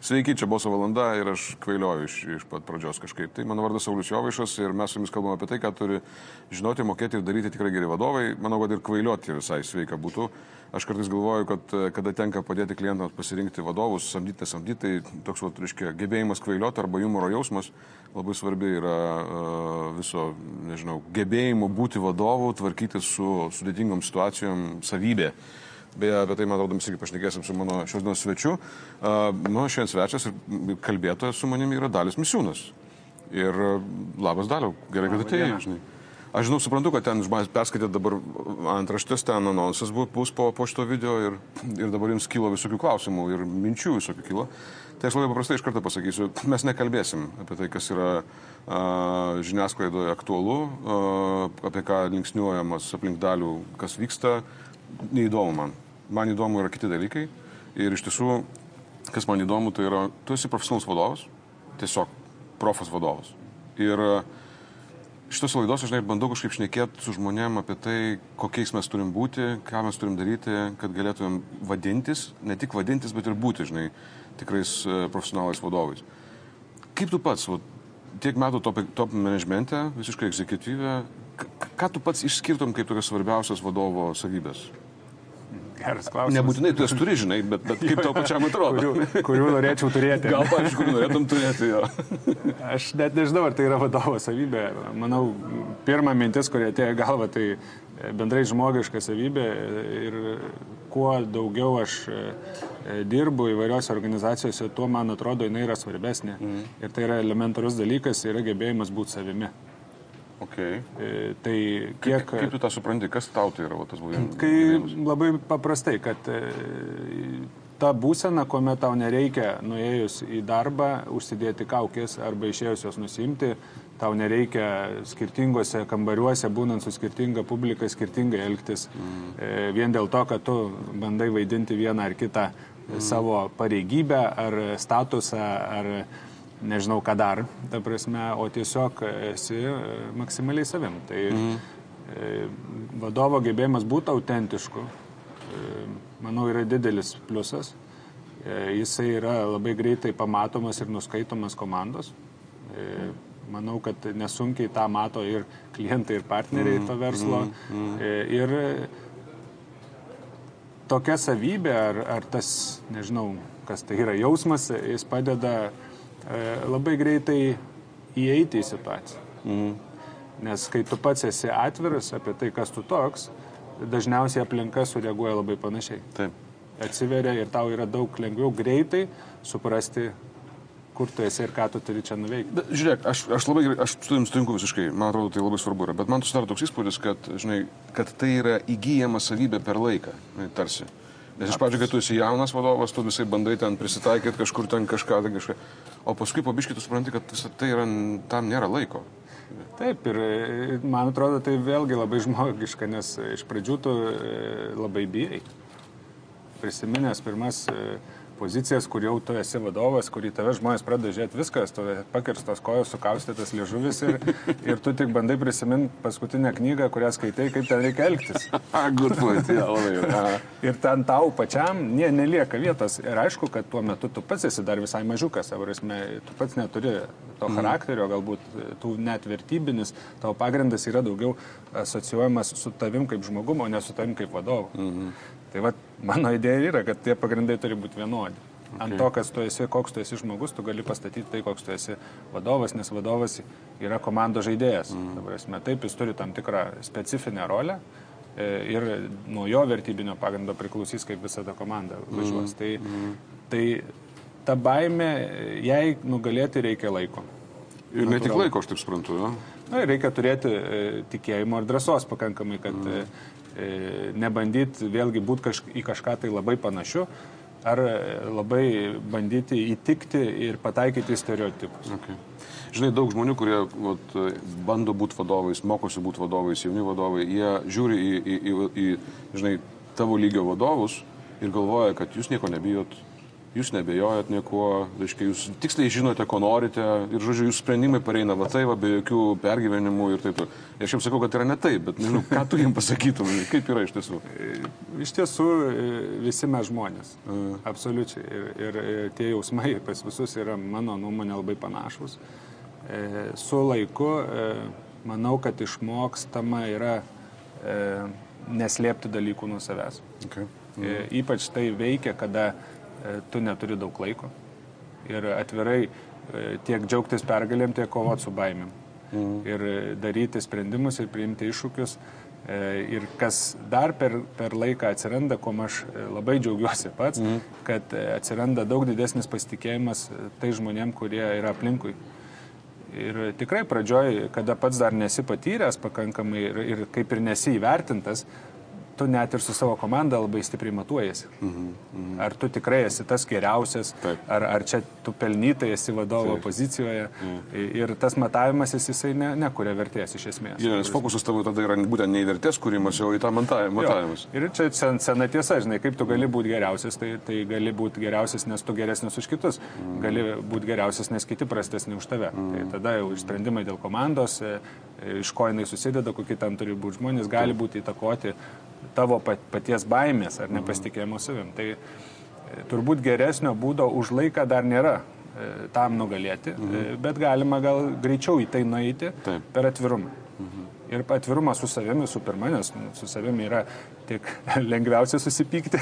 Sveiki, čia Boso valanda ir aš kvailioju iš, iš pat pradžios kažkaip. Tai mano vardas Saulis Jovaišas ir mes su jumis kalbame apie tai, ką turi žinoti, mokėti ir daryti tikrai geri vadovai. Manau, kad ir kvailioti visai sveika būtų. Aš kartais galvoju, kad kada tenka padėti klientams pasirinkti vadovus, samdyti, nesamdyti, tai toks, va, reiškia, gebėjimas kvailioti arba humoro jausmas labai svarbi yra uh, viso, nežinau, gebėjimo būti vadovu, tvarkyti su sudėtingom situacijom savybė. Beje, apie tai, man atrodo, mes irgi pašnekėsim su mano šios dienos svečiu. Uh, mano šiandien svečias ir kalbėtojas su manimi yra Dalis Misiūnas. Ir labas Daliau, gerai, kad atėjai. Žinai. Aš žinau, suprantu, kad ten žmonės perskaitė dabar antraštės, ten anonsas bus po, po šito video ir, ir dabar jums kilo visokių klausimų ir minčių visokių kilo. Tai aš labai paprastai iš karto pasakysiu, mes nekalbėsim apie tai, kas yra a, žiniasklaidoje aktualu, a, apie ką linksniuojamas aplink dalių, kas vyksta, neįdomu man. Man įdomu yra kiti dalykai ir iš tiesų, kas man įdomu, tai yra, tu esi profesionalus vadovas, tiesiog profas vadovas. Ir a, Šitos laidos aš bandau kažkaip šnekėti su žmonėm apie tai, kokiais mes turim būti, ką mes turim daryti, kad galėtumėm vadintis, ne tik vadintis, bet ir būti, žinai, tikrais e, profesionalais vadovais. Kaip tu pats, va, tiek metų top, top managemente, visiškai egzekutyvė, ką tu pats išskirtum kaip tokias svarbiausias vadovo savybės? Geras klausimas. Nebūtinai tu jas turi, žinai, bet, bet kaip tau pačiam atrodo. Kurių, kurių norėčiau turėti. Gal, pavyzdžiui, kur norėtum turėti jo. Aš net nežinau, ar tai yra vadovo savybė. Manau, pirma mintis, kurie atėjo galva, tai bendrai žmogiška savybė ir kuo daugiau aš e, dirbu įvairiose organizacijose, tuo man atrodo, jinai yra svarbesnė. Mm. Ir tai yra elementarus dalykas, yra gebėjimas būti savimi. Okay. E, tai kiek... Kaip, kaip tu tą supranti, kas tau tai yra va, tas buvimas? Kai labai paprastai, kad e, ta būsena, kuomet tau nereikia nuėjus į darbą užsidėti kaukės arba išėjus jos nusimti, tau nereikia skirtingose kambariuose, būnant su skirtinga publika, skirtingai elgtis, mm. vien dėl to, kad tu bandai vaidinti vieną ar kitą mm. savo pareigybę ar statusą ar nežinau ką dar, ta prasme, o tiesiog esi e, maksimaliai savim. Tai mm. vadovo gebėjimas būti autentišku, e, manau, yra didelis pliusas. Jisai yra labai greitai pamatomas ir nuskaitomas komandos. Manau, kad nesunkiai tą mato ir klientai, ir partneriai mm, to verslo. Mm, mm. Ir tokia savybė, ar, ar tas, nežinau, kas tai yra jausmas, jis padeda uh, E, labai greitai įeiti į situaciją. Mhm. Nes kai tu pats esi atviras apie tai, kas tu toks, dažniausiai aplinka sureaguoja labai panašiai. Taip. Atsiveria ir tau yra daug lengviau greitai suprasti, kur tu esi ir ką tu turi čia nuveikti. Bet, žiūrėk, aš, aš labai gerai, aš su tavim sutinku visiškai, man atrodo, tai labai svarbu yra, bet man susidaro toks įspūdis, kad, žinai, kad tai yra įgyjama savybė per laiką, tarsi. Nes iš pradžių, kai tu esi jaunas vadovas, tu visai bandai ten prisitaikyti kažkur ten kažką, ten kažką. O paskui pabiškai tu supranti, kad visą tai yra, tam nėra laiko. Taip, ir man atrodo, tai vėlgi labai žmogiška, nes iš pradžių tu e, labai bijai. Prisiminęs pirmas e, pozicijas, kur jau tu esi vadovas, kur į tave žmonės pradeda žiūrėti viskas, tu pakirstos kojos, sukaustytas liežuvis ir, ir tu tik bandai prisiminti paskutinę knygą, kurią skaitai, kaip ten reikia elgtis. Good point, yeah, labai. ir ten tau pačiam nie, nelieka vietos. Ir aišku, kad tuo metu tu pats esi dar visai mažiukas, prasme, tu pats neturi to mhm. charakterio, galbūt tu net vertybinis, tavo pagrindas yra daugiau asocijuojamas su tavim kaip žmogum, o ne su tavim kaip vadovu. -hmm. Tai va, mano idėja yra, kad tie pagrindai turi būti vienodi. Okay. Ant to, kas tu esi, koks tu esi žmogus, tu gali pastatyti tai, koks tu esi vadovas, nes vadovas yra komandos žaidėjas. Mm. Prasme, taip, jis turi tam tikrą specifinę rolę e, ir nuo jo vertybinio pagrindo priklausys, kaip visa ta komanda važiuos. Mm. Tai, mm. tai ta baime, jai nugalėti reikia laiko. Ir ne tik laiko, aš taip suprantu. Ja? Na, reikia turėti e, tikėjimo ir drąsos pakankamai, kad mm. E, nebandyti vėlgi būti kaž, į kažką tai labai panašiu, ar labai bandyti įtikti ir pataikyti į stereotipus. Okay. Žinai, daug žmonių, kurie vat, bando būti vadovais, mokosi būti vadovais, jauni vadovai, jie žiūri į, į, į, į žinai, tavo lygio vadovus ir galvoja, kad jūs nieko nebijot, jūs nebejojat niekuo, reiškia, jūs tiksliai žinote, ko norite ir, žodžiu, jūsų sprendimai pareina va tai, va, be jokių pergyvenimų ir taip toliau. Aš jums sakau, kad yra ne taip, bet nežinau, ką tu jiems pasakytum, kaip yra iš tiesų. Iš tiesų, visi mes žmonės. Absoliučiai. Ir, ir, ir tie jausmai pas visus yra, mano nuomonė, labai panašus. E, su laiku, e, manau, kad išmokstama yra e, neslėpti dalykų nuo savęs. Okay. Mm. Ypač tai veikia, kada E, tu neturi daug laiko. Ir atvirai e, tiek džiaugtis pergalėm, tiek kovoti su baimėm. Mm. Ir daryti sprendimus ir priimti iššūkius. E, ir kas dar per, per laiką atsiranda, kuo aš labai džiaugiuosi pats, mm. kad atsiranda daug didesnis pasitikėjimas tai žmonėm, kurie yra aplinkui. Ir tikrai pradžioj, kada pats dar nesi patyręs pakankamai ir, ir kaip ir nesi įvertintas, tu net ir su savo komanda labai stipriai matuojasi. Mhm, mhm. Ar tu tikrai esi tas geriausias, ar, ar čia tu pelnytai esi vadovo Taip. pozicijoje. Mhm. Ir tas matavimas jisai ne, nekuria vertės iš esmės. Ja, nes fokusas tavo tada yra būtent ne į vertės kūrimas, o į tą matavimus. Jo. Ir čia sen, sena tiesa, žinai, kaip tu gali būti geriausias, tai, tai gali būti geriausias, nes tu geresnis už kitus. Mhm. Gali būti geriausias, nes kiti prastesni už tave. Tai mhm. Tai tada jau sprendimai dėl komandos, e, iš ko jinai susideda, kokie ten turi būti žmonės, gali būti įtakoti tavo paties baimės ar nepasitikėjimo savim. Tai e, turbūt geresnio būdo už laiką dar nėra e, tam nugalėti, mhm. bet galima gal greičiau į tai nueiti Taip. per atvirumą. Mhm. Ir atvirumas su savimi visų pirma, nes su savimi yra tik lengviausia susipykti.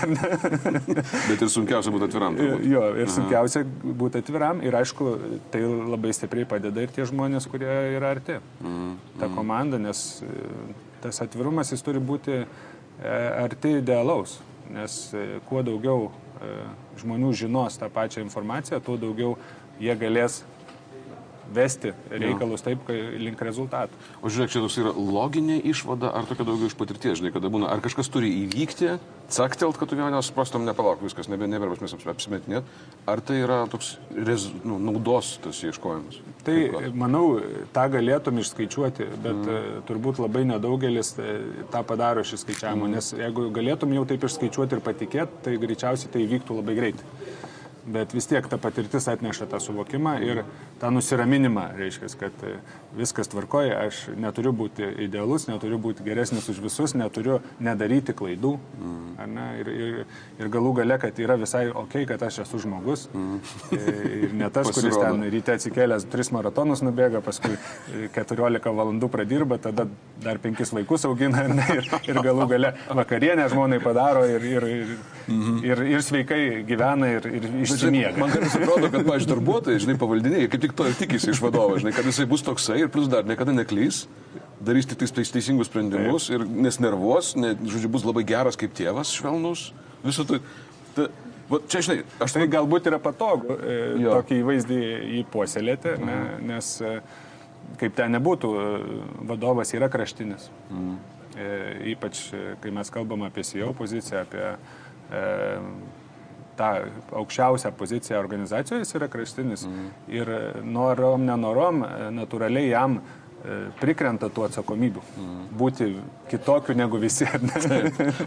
bet ir sunkiausia būti atviram. Turbūt. Jo, ir Aha. sunkiausia būti atviram. Ir aišku, tai labai stipriai padeda ir tie žmonės, kurie yra arti. Mhm. Ta mhm. komanda, nes tas atvirumas jis turi būti E, arti idealaus, nes e, kuo daugiau e, žmonių žinos tą pačią informaciją, tuo daugiau jie galės vesti reikalus jo. taip, link rezultatų. O žiūrėk, čia toks yra loginė išvada, ar tokia daugiau iš patirties, žinai, kada būna, ar kažkas turi įvykti, caktelt, kad tu vieną suprastum, nepalauk, viskas, nebe, neberbas mes apsimetinėt, ar tai yra toks rez, nu, naudos tas ieškojimas? Tai, manau, tą galėtum išskaičiuoti, bet mm. turbūt labai nedaugelis e, tą padaro šį skaičiavimą, mm. nes jeigu galėtum jau taip išskaičiuoti ir patikėti, tai greičiausiai tai vyktų labai greitai bet vis tiek ta patirtis atneša tą suvokimą ir tą nusiraminimą, reiškia, kad e, viskas tvarkoja, aš neturiu būti idealus, neturiu būti geresnis už visus, neturiu nedaryti klaidų. Mm. Ne, ir, ir, ir galų gale, kad yra visai ok, kad aš esu žmogus. Mm. Ir ne tas, kuris ten ryte atsikėlęs tris maratonus nubėga, paskui 14 valandų pradirba, tada dar penkis vaikus augina ne, ir, ir galų gale vakarienę žmonai padaro ir, ir, ir, mm -hmm. ir, ir sveikai gyvena ir, ir išsimiega. Man kartais atrodo, kad, pavyzdžiui, darbuotojai, žinai, pavaldiniai, kaip tik to ir tikisi iš vadovo, žinai, kad jisai bus toksai ir plus dar niekada neklys, darys tik tais teisingus sprendimus Taip. ir nesnervuos, ne, žodžiu, bus labai geras kaip tėvas, švelnus, visą tai. ta, Va, čia, žinai, aš tai galbūt yra patogu e, jo. tokį įvaizdį įpuoselėti, mhm. ne, nes e, kaip ten nebūtų, e, vadovas yra kraštinis. Mhm. E, ypač, e, kai mes kalbam apie CEO poziciją, apie e, tą aukščiausią poziciją organizacijoje, jis yra kraštinis. Mhm. Ir norom, nenorom, natūraliai jam e, prikrenta tų atsakomybių. Mm. Būti kitokiu negu visi.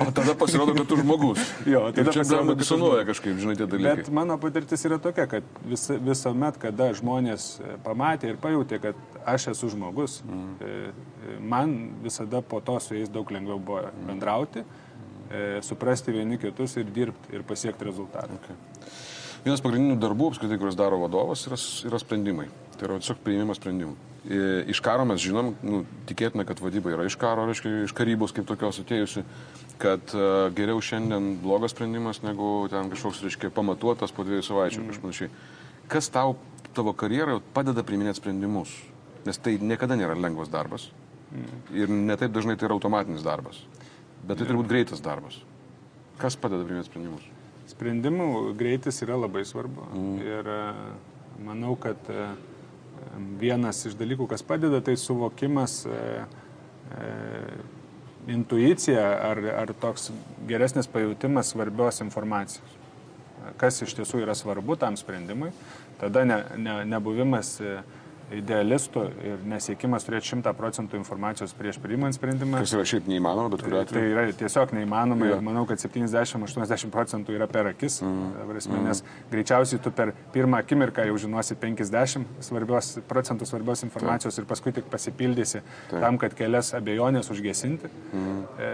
o tada pasirodo, kad tu žmogus. jo, tada čia galima disonuoja kažkaip, žinai, tie dalykai. Bet mano patirtis yra tokia, kad vis, visuomet, kada žmonės pamatė ir pajutė, kad aš esu žmogus, mm. man visada po to su jais daug lengviau buvo mm. bendrauti. Mm e, suprasti vieni kitus ir dirbti ir pasiekti rezultatą. Okay. Vienas pagrindinių darbų, apskritai, kuriuos daro vadovas, yra, yra sprendimai. Tai yra tiesiog priėmimas sprendimų. E, iš karo mes žinom, nu, tikėtina, kad vadyba yra iš karo, reiškia, iš karybos kaip tokios atėjusi, kad uh, geriau šiandien blogas sprendimas negu ten kažkoks, reiškia, pamatuotas po dviejų savaičių mm. kažpanašiai. Kas tau tavo karjeroje padeda priiminėti sprendimus? Nes tai niekada nėra lengvas darbas. Mm. Ir netaip dažnai tai yra automatinis darbas. Bet tai turbūt greitas darbas. Kas padeda priimti sprendimus? Sprendimų greitis yra labai svarbu. Mm. Ir e, manau, kad e, vienas iš dalykų, kas padeda, tai suvokimas, e, intuicija ar, ar toks geresnis pajūtimas svarbios informacijos. Kas iš tiesų yra svarbu tam sprendimui. Tada ne, ne, nebuvimas idealistų ir nesiekimas turėti 100 procentų informacijos prieš priimant sprendimą. Kas yra šiaip neįmanoma, bet kuriuo Tai atveju. yra tiesiog neįmanoma Jo. ir manau, kad 70-80 procentų yra per akis, mm. nes greičiausiai tu per pirmą akimirką jau žinosi 50 svarbios, procentų svarbios informacijos ir paskui tik pasipildysi Taip. tam, kad kelias abejonės užgesinti. Mm. E,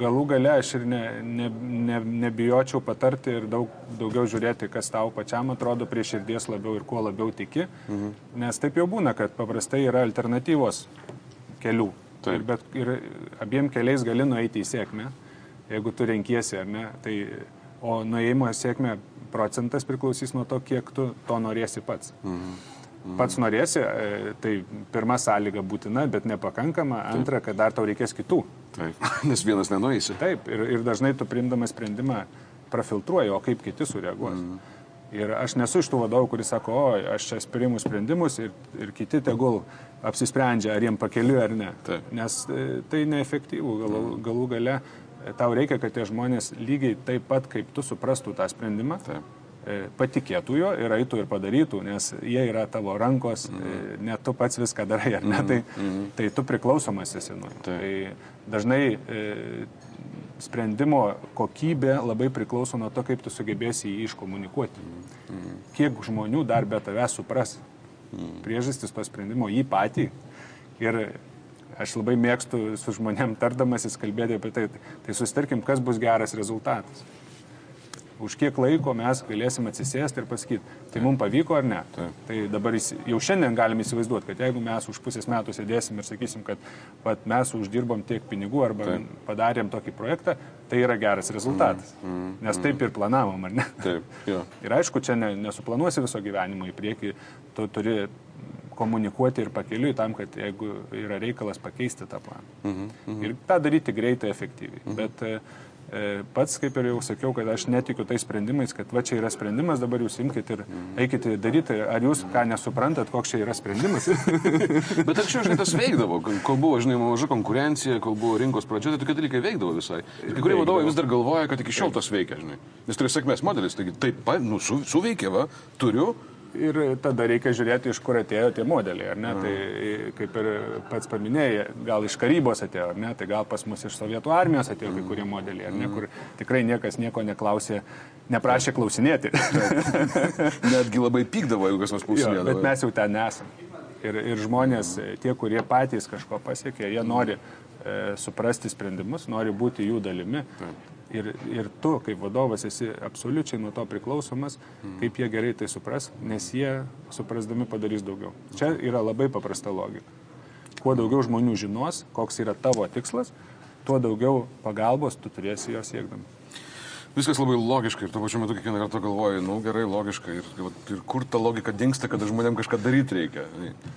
galų gale aš ir ne, ne, ne, nebijočiau patarti ir daug, daugiau žiūrėti, kas tau pačiam atrodo prie širdies labiau ir kuo labiau tiki, mm. nes taip jau būna, kad paprastai yra alternatyvos kelių. Taip. Ir, bet, ir abiem keliais gali nueiti į sėkmę, jeigu tu renkiesi, ar ne. Tai, o nuėjimo į sėkmę procentas priklausys nuo to, kiek tu to norėsi pats. Mhm. Pats norėsi, e, tai pirma sąlyga būtina, bet nepakankama. Antra, kad dar tau reikės kitų. Taip. Nes vienas nenueisi. Taip, ir, ir dažnai tu priimdamas sprendimą prafiltruoji, o kaip kiti sureaguos. Mm. Ir aš nesu iš tų vadovų, kuris sako, o aš čia priimu sprendimus ir, ir kiti tegul apsisprendžia, ar jiem pakeliu ar ne. Taip. Nes e, tai neefektyvų. Galų, galų gale e, tau reikia, kad tie žmonės lygiai taip pat, kaip tu suprastų tą sprendimą, Taip. e, patikėtų jo ir eitų ir padarytų, nes jie yra tavo rankos, Mhm. ne tu pats viską darai, ar ne, tai, mm. tai tu priklausomas esi nuo jų. Tai dažnai sprendimo kokybė labai priklauso nuo to, kaip tu sugebėsi jį iškomunikuoti. Kiek žmonių dar be tavęs supras priežastis to sprendimo jį patį. Ir aš labai mėgstu su žmonėm tardamasis kalbėti apie tai. Tai susitarkim, kas bus geras rezultatas. Už kiek laiko mes galėsim atsisėsti ir pasakyti, tai mums pavyko ar ne. Taip. Tai dabar jau šiandien galim įsivaizduoti, kad jeigu mes už pusės metų sėdėsim ir sakysim, kad vat, mes uždirbom tiek pinigų arba Taip. padarėm tokį projektą, tai yra geras rezultatas. Mm, mm, Nes taip ir planavom, ar ne? Taip. Jo. Ir aišku, čia ne, nesuplanuosi viso gyvenimo į priekį, tu turi komunikuoti ir pakeliui tam, kad jeigu yra reikalas pakeisti tą planą. Mhm, mhm. Ir tą daryti greitai, efektyviai. Mhm. Bet e, e, pats, kaip ir jau sakiau, kad aš netikiu tais sprendimais, kad va čia yra sprendimas, dabar jūs imkite ir eikite daryti. Ar jūs ką nesuprantat, koks čia yra sprendimas? Bet anksčiau, žinai, tas veikdavo, kol buvo, žinai, maža konkurencija, kol buvo rinkos pradžia, tai tokie dalykai veikdavo visai. Ir kai kurie vadovai vis dar galvoja, kad iki šiol tas veikia, žinai. Nes tai yra sėkmės modelis, taigi taip, nu, su, suveikė, va, turiu. Ir tada reikia žiūrėti, iš kur atėjo tie modeliai, ar ne? Tai kaip ir pats paminėjai, gal iš karybos atėjo, ar ne? Tai gal pas mus iš sovietų armijos atėjo kai kurie modeliai, ar ne? Kur tikrai niekas nieko neklausė, neprašė klausinėti. Netgi labai pykdavo, jeigu kas nors Jo, klausinėdavo. bet mes jau ten nesam. Ir, ir žmonės, tie, kurie patys kažko pasiekė, jie nori e, suprasti sprendimus, nori būti jų dalimi. Ir, ir tu, kaip vadovas, esi absoliučiai nuo to priklausomas, kaip jie gerai tai supras, nes jie suprasdami padarys daugiau. Čia yra labai paprasta logika. Kuo daugiau žmonių žinos, koks yra tavo tikslas, tuo daugiau pagalbos tu turėsi jo siekdami. Viskas labai logiška ir tuo pačiu metu kiekvieną kartą galvoju, nu gerai, logiška ir, ir, kur ta logika dinksta, kada žmonėm kažką daryti reikia.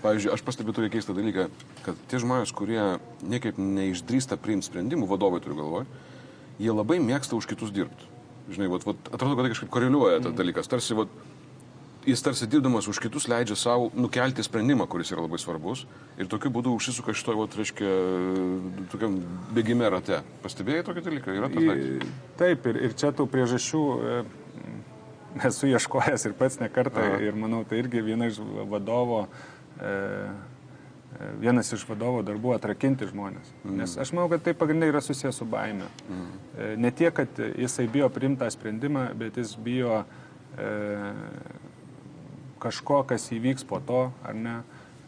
Pavyzdžiui, aš pastebiu tokį keistą dalyką, kad tie žmonės, kurie niekaip neišdrįsta priimti sprendimų, vadovai turiu galvoje, jie labai mėgsta už kitus dirbti. Žinai, vat, vat, atrodo, kad tai kažkaip koreliuoja tas dalykas. Tarsi, vat, jis tarsi dirbdamas už kitus leidžia savo nukelti sprendimą, kuris yra labai svarbus. Ir tokiu būdu užsisuka šitoje, vat, reiškia, tokiam bėgime rate. Pastebėjai tokį dalyką? Yra tas dalykas? Taip, ir, ir čia tų priežasčių e, esu ieškojęs ir pats nekartą ir manau, tai irgi viena iš vadovo, e, vienas iš vadovo darbų atrakinti žmonės. Mm. Nes aš manau, kad tai pagrindai yra susijęs su baime. Mm. E, ne tiek, kad jisai bijo priimtą sprendimą, bet jis bijo e, kažko, kas įvyks po to, ar ne,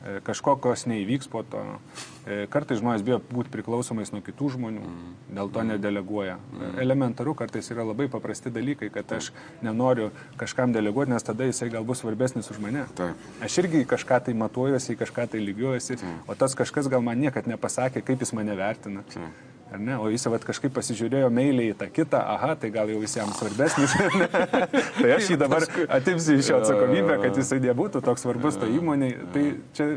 e, kažko, kas neįvyks po to. E, Kartais žmonės bijo būti priklausomais nuo kitų žmonių, dėl to nedeleguoja. E, Elementaru, kartais yra labai paprasti dalykai, kad aš nenoriu kažkam deleguoti, nes tada jisai gal bus svarbesnis už mane. Taip. Aš irgi kažką tai matuojuosi, kažką tai lygiuojuosi, o tas kažkas gal man niekad nepasakė, kaip jis mane vertina. Ar ne? O jis vat, kažkaip pasižiūrėjo meiliai į tą kitą, aha, tai gal jau jam svarbesnis. tai aš jį dabar atimsiu iš jo atsakomybę, kad jisai nebūtų toks svarbus to įmoniai. Tai čia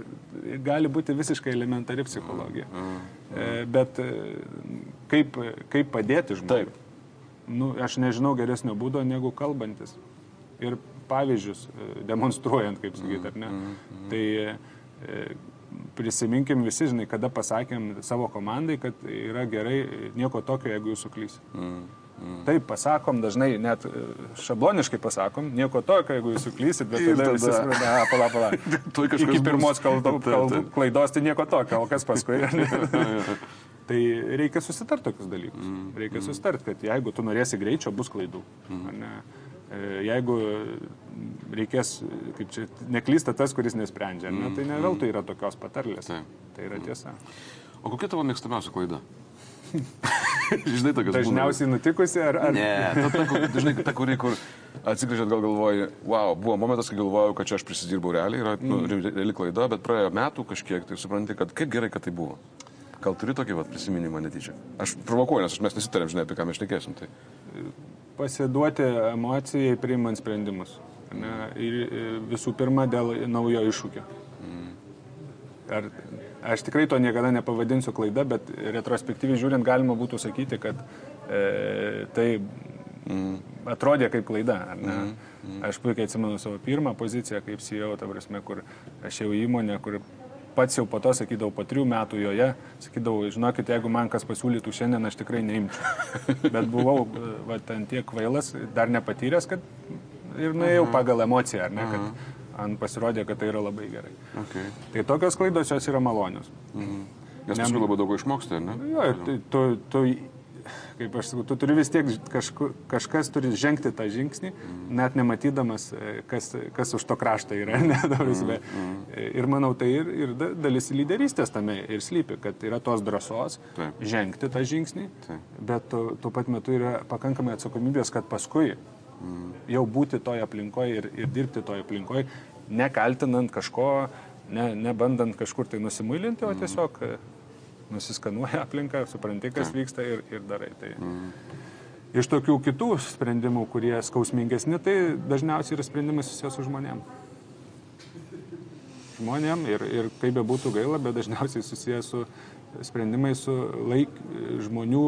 gali būti visiškai elementari psichologija. E, Bet e, kaip, kaip padėti žmogui? Nu, aš nežinau geresnio būdo negu kalbantis. Ir pavyzdžius e, demonstruojant, kaip sakyti, ar ne. Tai e, prisiminkim visi, žinai, kada pasakėm savo komandai, kad yra gerai nieko tokio, jeigu jūs suklysit. Mm. Taip pasakom, dažnai net e, šabloniškai pasakom, nieko tokio, jeigu jūs suklysit, bet tada, tada... visi supranta, pala, pala. Iki pirmos kaldo, kaldo, klaidos tai nieko tokio, o kas paskui? tai reikia susitart tokius dalykus. Mm. Reikia mm. susitart, kad jeigu tu norėsi greičio, bus klaidų. Mm. E, jeigu reikės, kaip čia, neklysta tas, kuris nesprendžia, ne, tai ne veltui yra tokios patarlės. Tai, tai yra tiesa. O kokia tavo mėgstamiausia klaida? Žinai, tokios. Dažniausiai būna. nutikusi ar... ar... Ne, ta, ta, dažnai ta, kuri, kur atsigrįžėt, gal galvoji, wow, buvo momentas, kai galvojau, kad čia aš prisidirbau realiai, yra nu, mm. reali klaida, bet praėjo metų kažkiek, tai supranti, kad kaip gerai, kad tai buvo. Gal turi tokį vat, prisiminimą netyčia? Aš provokuoju, nes mes nesitarėm, žinai, apie ką mes šnekėsim. Tai. Pasiduoti emocijai priimant sprendimus. Ne, ir visų pirma dėl naujo iššūkio. Mm. Ar Aš tikrai to niekada nepavadinsiu klaida, bet retrospektyviai žiūrint galima būtų sakyti, kad e, tai mm. atrodė kaip klaida. Mm. Mm. Aš puikiai atsimenu savo pirmą poziciją kaip CEO, ta prasme, kur aš jau įmonė, kur pats jau po to sakydavau, po trijų metų joje, sakydavau, žinokit, jeigu man kas pasiūlytų šiandien, aš tikrai neimčiau. Bet buvau, va, ten tiek kvailas, dar nepatyręs, kad ir nuėjau pagal emociją, ar ne, kad ant pasirodė, kad tai yra labai gerai. Okay. Tai tokios klaidos jos yra malonios. Mhm. Nes paskui labai daug išmoksti, ne? Jo, tai tu, tu, kaip aš sakau, tu turi vis tiek kažku, kažkas turi žengti tą žingsnį, net nematydamas, e, kas, kas už to krašto yra. Ne, mm. Mm. Ir manau, tai ir, ir dalis lyderystės tame ir slypi, kad yra tos drąsos Taip. žengti tą žingsnį, Taip. bet tuo, tuo pat metu yra pakankamai atsakomybės, kad paskui mm. jau būti toje aplinkoje ir, ir dirbti toje aplinkoje, nekaltinant kažko, ne, nebandant kažkur tai nusimuilinti, o mm. tiesiog nusiskanuoja aplinką, supranti, kas vyksta ir, ir darai. Tai. Mm. Iš tokių kitų sprendimų, kurie skausmingesni, tai dažniausiai yra sprendimai susijęs su žmonėm. Žmonėm ir, ir kaip be būtų gaila, bet dažniausiai susijęs su sprendimai su laik žmonių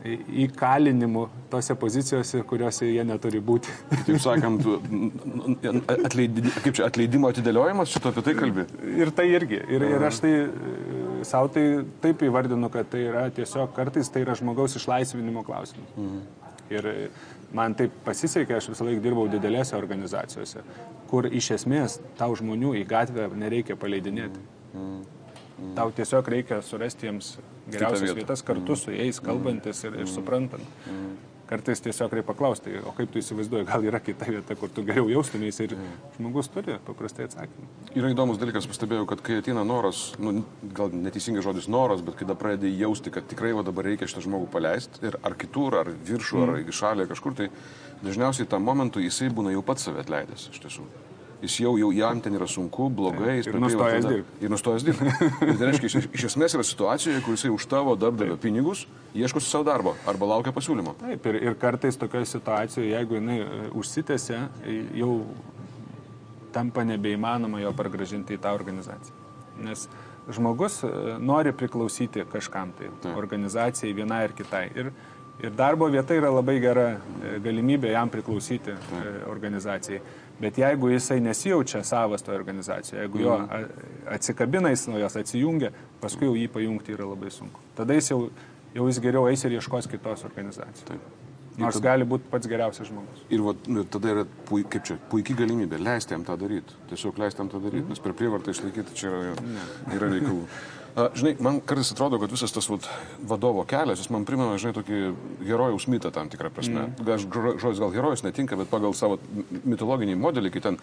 įkalinimu tose pozicijose, kuriuose jie neturi būti. Taip sakant, atleidi, kaip čia, atleidimo atidėliojimas, šito apie tai kalbė? Ir tai irgi. Ir, ir aš tai savo tai taip įvardinu, kad tai yra tiesiog kartais tai yra žmogaus išlaisvinimo klausimas. Mhm. Ir man taip pasisekė, aš visą laiką dirbau didelėse organizacijose, kur iš esmės tau žmonių į gatvę nereikia paleidinėti. Mhm. Mhm. Tau tiesiog reikia surasti jiems geriausias vietas kartu mm. su jais, kalbantis ir, ir mm. suprantant. Mm. Kartais tiesiog reikia paklausti, o kaip tu įsivaizduoji, gal yra kita vieta, kur tu geriau jaustumės ir žmogus turi paprastai atsakymą. Yra įdomus dalykas, pastebėjau, kad kai ateina noras, nu, gal neteisingai žodis noras, bet kai pradedi jausti, kad tikrai va dabar reikia šitą žmogų paleisti ir ar kitur, ar viršų, mm. ar į šalį, kažkur, tai dažniausiai tam momentu jisai būna jau pats save atleidęs iš tiesų jis jau, jau jam ten yra sunku, blogai, jis ir nustojęs dirbti. Ir nustojęs dirbti. tai reiškia, iš, iš esmės yra situacija, kur jisai už tavo darbdavio pinigus ieškosi savo darbo arba laukia pasiūlymo. Taip, ir, ir kartais tokioje situacijoje, jeigu jinai e, užsitęsia, jau tampa nebeįmanoma jo pargražinti į tą organizaciją. Nes žmogus e, nori priklausyti kažkam tai, Taip. organizacijai vienai ar kitai. Ir, ir darbo vieta yra labai gera e, galimybė jam priklausyti Taip. organizacijai. Bet jeigu jisai nesijaučia savas toje organizacijoje, jeigu jo mhm. atsikabina jis nuo jos, atsijungia, paskui jau jį pajungti yra labai sunku. Tada jis jau, jau jis geriau eis ir ieškos kitos organizacijos. Taip. Nors tada, gali būti pats geriausias žmogus. Ir va, nu, tada yra pui, kaip čia, puikiai galimybė leisti jam tą daryti. Tiesiog leisti jam tą daryti, mm. nes per prievartą išlaikyti čia yra, yra reikalų. Žinai, man kartais atrodo, kad visas tas vat, vadovo kelias, jis man primena, žinai, tokį herojaus mitą tam tikrą prasme. Mm. Gal, žodis gal herojus netinka, bet pagal savo mitologinį modelį, kai ten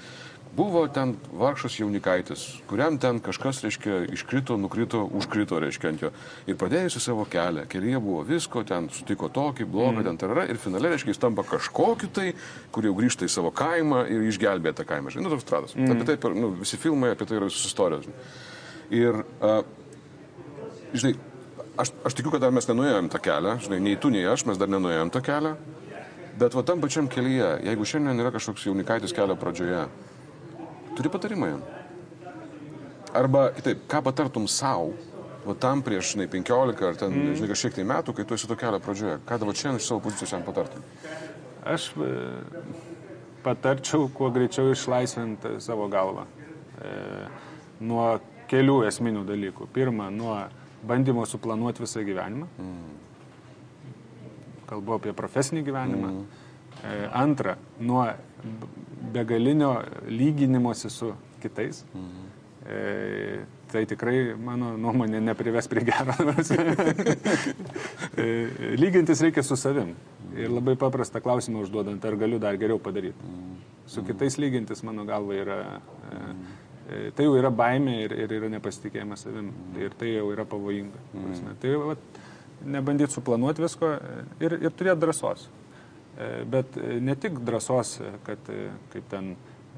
buvo ten vargšas jaunikaitis, kuriam ten kažkas, reiškia, iškrito, nukrito, užkrito, reiškia, ant jo. Ir pradėjusi savo kelią, kelyje buvo visko, ten sutiko tokį, blogą, mm. ten tarara, ir finale, reiškia, jis tampa kažkokiu tai, kur jau grįžta į savo kaimą ir išgelbėja tą kaimą. Žinai, nu, toks stratas. Mm. Apie tai, nu, visi filmai apie tai yra visos istorijos. Ir uh, žinai, aš, aš tikiu, kad dar mes nenuėjom tą kelią, žinai, nei tu, nei aš, mes dar nenuėjom tą kelią, bet va tam pačiam kelyje, jeigu šiandien yra kažkoks jaunikaitis kelio pradžioje, turi patarimą jam. Arba, kitaip, ką patartum savo, va tam prieš, žinai, 15 ar ten, mm. žinai, kažkiek tai metų, kai tu esi to kelio pradžioje, ką dabar šiandien iš savo pozicijos jam patartum? Aš e, patarčiau kuo greičiau išlaisvinti savo galvą e, nuo kelių esminių dalykų. Pirma, nuo bandymo suplanuoti visą gyvenimą. Mm. kalbu apie profesinį gyvenimą. E, antra, nuo begalinio lyginimosi su kitais. E, tai tikrai, mano nuomonė, neprives prie gero. E, lygintis reikia su savim. Ir labai paprastą klausimą užduodant, ar galiu dar geriau padaryti. Su kitais lygintis, mano galva, yra... E, tai jau yra baimė ir, ir yra nepasitikėjimas savim. Ir tai jau yra pavojinga. Prasme. Tai vat, nebandyti suplanuoti visko ir, ir turėti drąsos. E, bet e, ne tik drąsos, kad e, kaip ten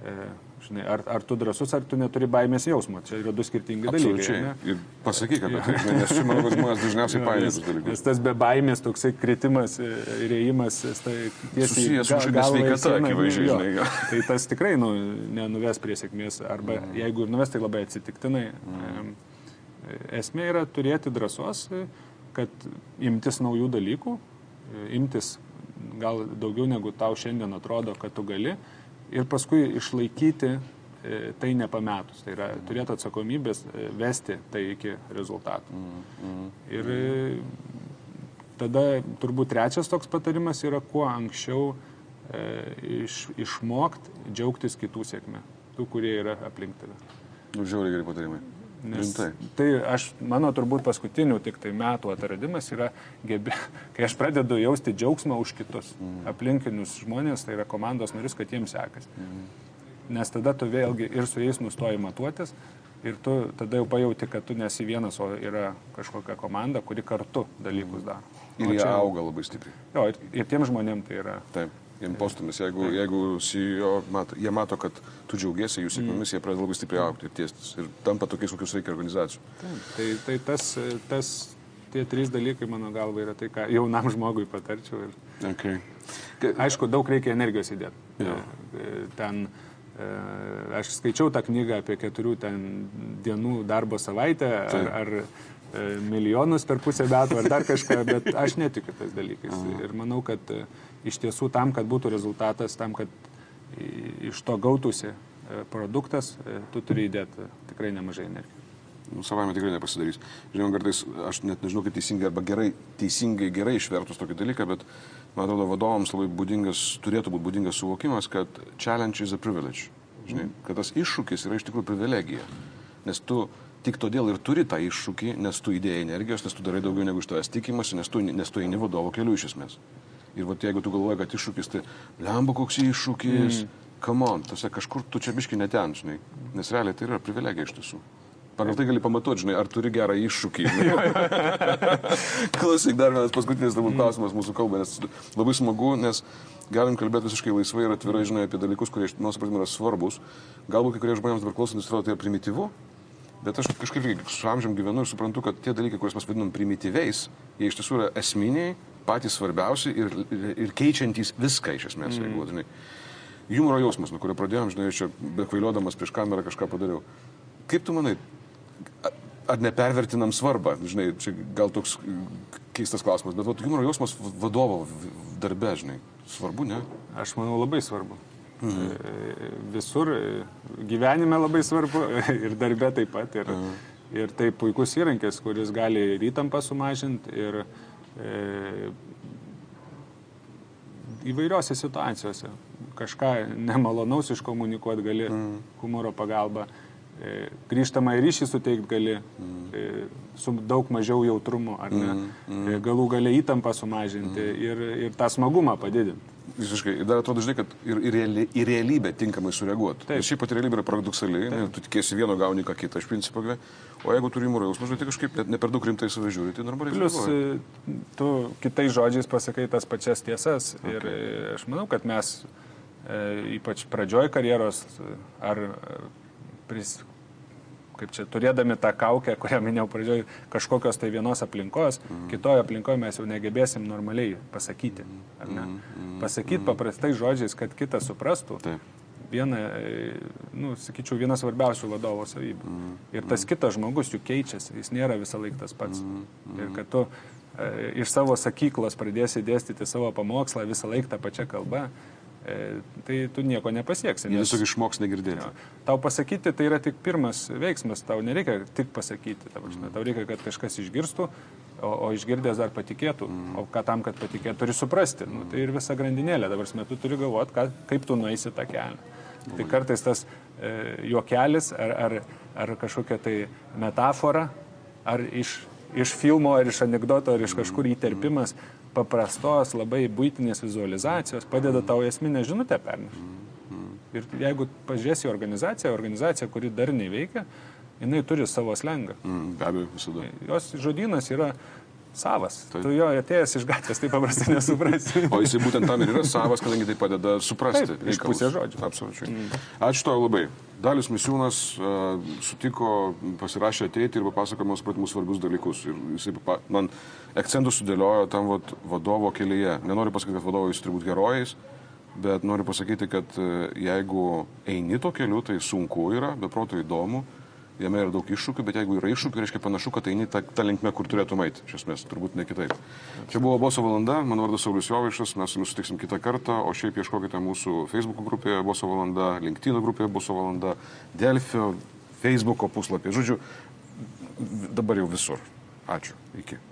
e, Žinai, ar, ar tu drasus, ar tu neturi baimės jausmo. Čia yra du skirtingi Absoliučiai. dalykai. Ir pasakyk apie tai, žinai, nes čia, manau, kad žmonės dažniausiai painioja tos dalykus. nes tas be baimės, toksai kritimas, e, rėjimas, jis tai tiesiai Susijęs su į sveikata, akivaizdžiai, žinai, jo. Tai tas tikrai nu, nenuves prie sėkmės. Arba mm. jeigu ir nuves, tai labai atsitiktinai. Mm. Esmė yra turėti drąsos, e, kad imtis naujų dalykų, e, imtis gal daugiau negu tau šiandien atrodo, kad tu gali. Ir paskui išlaikyti e, tai nepametus. Tai yra turėti atsakomybės e, vesti tai iki rezultatų. Ir e, tada turbūt trečias toks patarimas yra kuo anksčiau iš, išmokti džiaugtis kitų sėkmė, tų, kurie yra aplink tave. Nu, žiauriai geri patarimai. Nes tai aš, mano turbūt paskutinių tik tai metų atradimas yra, gebė, kai aš pradedu jausti džiaugsmą už kitus, mm. aplinkinius žmonės, tai yra komandos narius, kad jiems sekasi. Mm. Nes tada tu vėlgi ir su jais nustoji matuotis ir tu tada jau pajauti, kad tu nesi vienas, o yra kažkokia komanda, kuri kartu dalykus daro. Ir O jie čia- auga labai stipriai. Jo, ir, ir tiem žmonėm tai yra. Taip, jiems postumis, jeigu, jeigu CEO mato, jie mato, kad tu džiaugiesi jų sėkmėmis, jie pradeda labai stipriai aukti ir tiestis. Ir tampa tokiais, kokius reikia organizacijų. Taip, tai, tai tas, tas, tie trys dalykai, mano galva, yra tai, ką jaunam žmogui patarčiau. Ir, Okay. aišku, daug reikia energijos įdėti. Jo. E, Ten, e, aš skaičiau tą knygą apie keturių dienų darbo savaitę ar, Taip. ar e, milijonus per pusę metų ar dar kažką, bet aš netikiu tais dalykais. Ir manau, kad e, iš tiesų tam, kad būtų rezultatas, tam, kad iš to gautųsi e, produktas, e, tu turi įdėti tikrai nemažai energijos. Nu, savame tikrai nepasidarys. Žinoma, kartais aš net nežinau, kaip teisingai arba gerai, teisingai gerai išvertus tokį dalyką, bet man atrodo, vadovams labai būdingas, turėtų būti būdingas suvokimas, kad challenge is a privilege. Žinai, kad tas iššūkis yra iš tikrųjų privilegija. Nes tu tik todėl ir turi tą iššūkį, nes tu įdėjai energijos, nes tu darai daugiau negu iš tavęs tikimasi, nes tu, nes tu eini vadovo keliu iš esmės. Ir va, jeigu tu galvoji, kad iššūkis, tai lemba koks iššūkis, mm. come on, tuose kažkur tu čia biški neten, žinai. Nes realiai tai yra privilegija iš tiesų. Pagal tai gali pamatuoti, žinai, ar turi gerą iššūkį. Klausyk, dar vienas paskutinis turbūt klausimas mūsų kalba, nes labai smagu, nes galim kalbėti visiškai laisvai ir atvirai, žinai, apie dalykus, kurie, mano supratimu, yra svarbus. Galbūt kai kurie žmonėms dabar klausantis atrodo tai primityvu, bet aš kažkaip su amžiam gyvenu ir suprantu, kad tie dalykai, kuriuos mes vadinam primityviais, jie iš tiesų yra esminiai, patys svarbiausi ir, ir, ir keičiantys viską iš esmės, mm. jeigu, žinai. Humoro jausmas, nuo kurio pradėjom, žinai, čia bekvailiodamas prieš kamerą kažką padariau. Kaip tu manai, ar nepervertinam svarbą? Žinai, čia gal toks keistas klausimas, bet vat, humoro jausmas vadovo darbe, žinai, svarbu, ne? Aš manau labai svarbu. Mhm. Visur gyvenime labai svarbu ir darbė taip pat. Ir, mhm. ir tai puikus įrankis, kuris gali ir įtampą sumažinti ir e, įvairiose situacijose. Kažką nemalonaus iškomunikuoti gali mhm. humoro pagalba. E, grįžtamą ryšį suteikti gali e, su daug mažiau jautrumo, ar ne? E, galų gali įtampą sumažinti ir, ir tą smagumą padidinti. Visiškai. Dar atrodo, žinai, kad ir, ir, reali, ir realybė tinkamai sureaguoti. Taip. Šiaip pati realybė yra paradoksali, ne, tu tikėsi vieno gauni ką kitą iš principo, o jeigu turi humoro jausmą, tai kažkaip ne, ne per daug rimtai save žiūri, tai normaliai. Plus, sureaguoji. e, tu kitais žodžiais pasakai tas pačias tiesas okay. ir aš manau, kad mes e, ypač pradžioj karjeros ar e, pris, kaip čia turėdami tą kaukę, kurią minėjau pradžioj, kažkokios tai vienos aplinkos, mm. kitoje aplinkoje mes jau negebėsim normaliai pasakyti. ne? Pasakyti paprastai žodžiais, kad kitas suprastų. Taip. Viena, nu, sakyčiau, viena svarbiausių vadovo savybių. Mm. Ir tas kitas žmogus juk keičiasi, jis nėra visą laiką tas pats. Mm. Ir kad tu e, iš savo sakyklos pradėsi dėstyti savo pamokslą visą laiką tą pačią kalbą, tai tu nieko nepasieksi. Jie tiesiog išmoks negirdėti. Jo. Tau pasakyti tai yra tik pirmas veiksmas, tau nereikia tik pasakyti, ta prasme, tau reikia, kad kažkas išgirstų, o, o išgirdęs dar patikėtų. Mm. O ką tam, kad patikėtų, turi suprasti. Mm. Nu, tai ir visa grandinėlė. Dabar metu turi galvoti, ką, kaip tu nueisi tą kelią. Mm. Tai kartais tas e, juokelis ar, ar, ar kažkokia tai metafora, ar iš, iš filmo, ar iš anegdoto, ar iš kažkur įterpimas paprastos, labai būtinės vizualizacijos padeda tau esminę žinutę pernešti. Ir jeigu pažiūrėsi organizaciją, organizacija, kuri dar neveikia, jinai turi savo slengą. Mm, be abejo, visada. Jos žodynas yra savas. Taip. Tu jo atėjęs iš gatvės taip paprastai nesuprasi. o jisai būtent tam ir yra savas, kadangi tai padeda suprasti. Taip, iš pusės žodžių. Absoliučiai. Mm. Ačiū tau labai. Dalius Misiūnas uh, sutiko, pasirašė ateiti ir papasakojo mums supratimus svarbius dalykus. Ir jisai papa, man akcentus sudėliojo tam vat, vadovo kelyje. Nenoriu pasakyti, kad vadovai jūs turi būti herojais, bet noriu pasakyti, kad uh, jeigu eini to keliu, tai sunku yra, beprotų įdomu jame yra daug iššūkių, bet jeigu yra iššūkių, reiškia panašu, kad eini tą, tą linkmę, kur turėtų eiti. Iš esmės, turbūt ne kitaip. Čia buvo Boso valanda, mano vardas Saulis Jovaišas, mes su jumis sutiksim kitą kartą, o šiaip ieškokite mūsų Facebook grupėje Boso valanda, LinkedIn grupėje Boso valanda, Delfio, Facebooko puslapyje. Žodžiu, dabar jau visur. Ačiū. Iki.